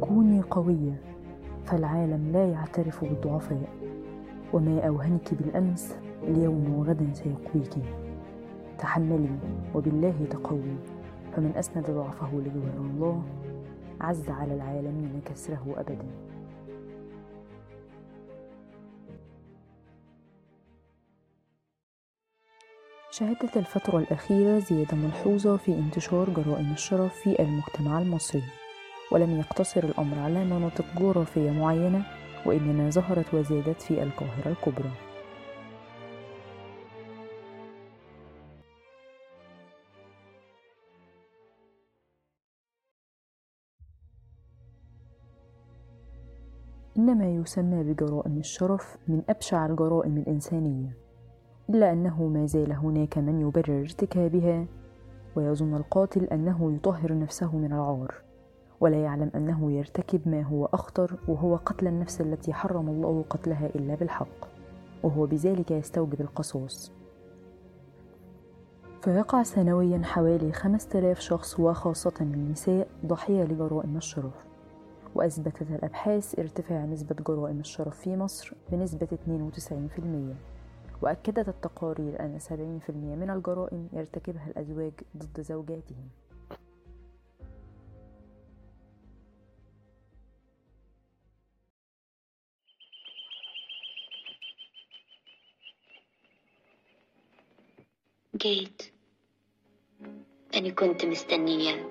كوني قوية فالعالم لا يعترف بالضعفاء. وما أوهنك بالأمس اليوم وغدا سيقويك تحملي وبالله تقوي. فمن أسند ضعفه لجوهر الله عز على العالمين كسره أبدا. شهدت الفترة الأخيرة زيادة ملحوظة في انتشار جرائم الشرف في المجتمع المصري. ولم يقتصر الأمر على مناطق جغرافية معينة وإنما ظهرت وزادت في القاهرة الكبرى. إنما يسمى بجرائم الشرف من أبشع الجرائم الإنسانية إلا أنه ما زال هناك من يبرر ارتكابها ويظن القاتل أنه يطهر نفسه من العار. ولا يعلم أنه يرتكب ما هو أخطر وهو قتل النفس التي حرم الله قتلها إلا بالحق وهو بذلك يستوجب القصاص. فيقع سنويا حوالي خمسة آلاف شخص وخاصة النساء ضحية لجرائم الشرف. وأثبتت الأبحاث ارتفاع نسبة جرائم الشرف في مصر بنسبة 92% وأكدت التقارير أن 70% من الجرائم يرتكبها الأزواج ضد زوجاتهم. جيت. أنا كنت مستنية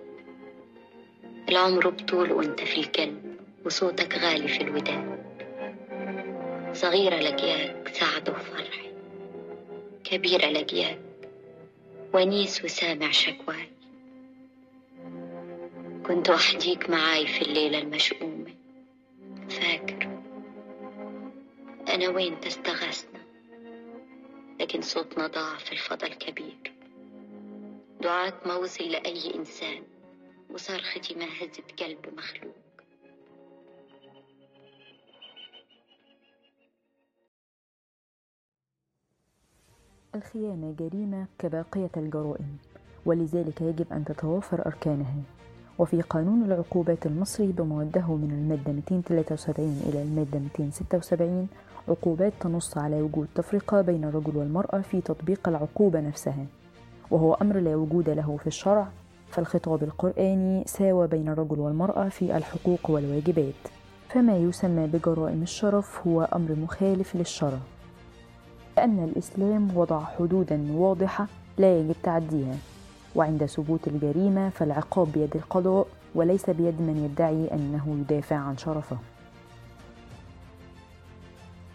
العمر بطول وأنت في الكلب وصوتك غالي في الوداد صغيرة لقياك سعد وفرح. كبيرة لقياك ونيس وسامع شكواي كنت وحديك معاي في الليلة المشؤومة. فاكر أنا وين تستغثنا لكن صوتنا ضاع في الفضا الكبير. دعاك ما وصل لأي إنسان وصرختي ما هزت قلب مخلوق. الخيانة جريمة كباقية الجرائم ولذلك يجب أن تتوافر أركانها. وفي قانون العقوبات المصري بمودة من المادة 273 إلى المادة 276 عقوبات تنص على وجود تفرقة بين الرجل والمرأة في تطبيق العقوبة نفسها وهو أمر لا وجود له في الشرع فالخطاب القرآني ساوى بين الرجل والمرأة في الحقوق والواجبات فما يسمى بجرائم الشرف هو أمر مخالف للشرع لأن الإسلام وضع حدودا واضحة لا يجب تعديها وعند ثبوت الجريمة فالعقاب بيد القضاء وليس بيد من يدعي أنه يدافع عن شرفه.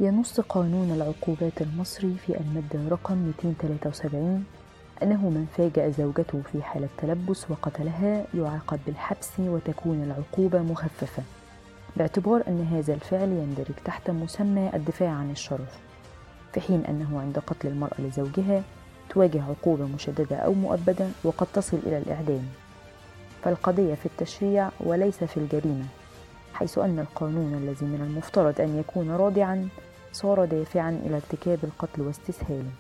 ينص قانون العقوبات المصري في المادة رقم 273 أنه من فاجأ زوجته في حالة تلبس وقتلها يعاقب بالحبس وتكون العقوبة مخففة باعتبار أن هذا الفعل يندرج تحت مسمى الدفاع عن الشرف في حين أنه عند قتل المرأة لزوجها تواجه عقوبة مشددة أو مؤبدة وقد تصل إلى الإعدام. فالقضية في التشريع وليس في الجريمة حيث أن القانون الذي من المفترض أن يكون رادعا صار دافعا إلى ارتكاب القتل واستسهاله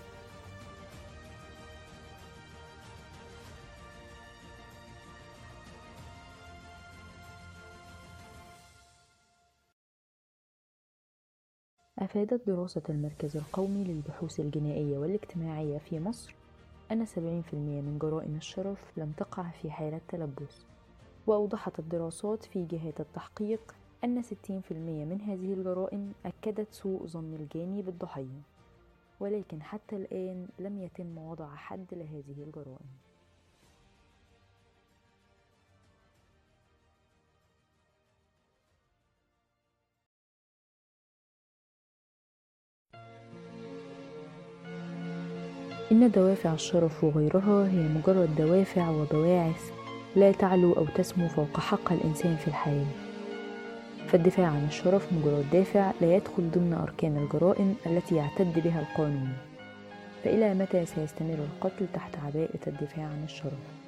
أفادت دراسة المركز القومي للبحوث الجنائية والاجتماعية في مصر أن 70% من جرائم الشرف لم تقع في حالة تلبس وأوضحت الدراسات في جهات التحقيق أن 60% من هذه الجرائم أكدت سوء ظن الجاني بالضحية ولكن حتى الآن لم يتم وضع حد لهذه الجرائم. إن دوافع الشرف وغيرها هي مجرد دوافع وبواعث لا تعلو أو تسمو فوق حق الإنسان في الحياة. فالدفاع عن الشرف مجرد دافع لا يدخل ضمن أركان الجرائم التي يعتد بها القانون فإلى متى سيستمر القتل تحت عباءة الدفاع عن الشرف؟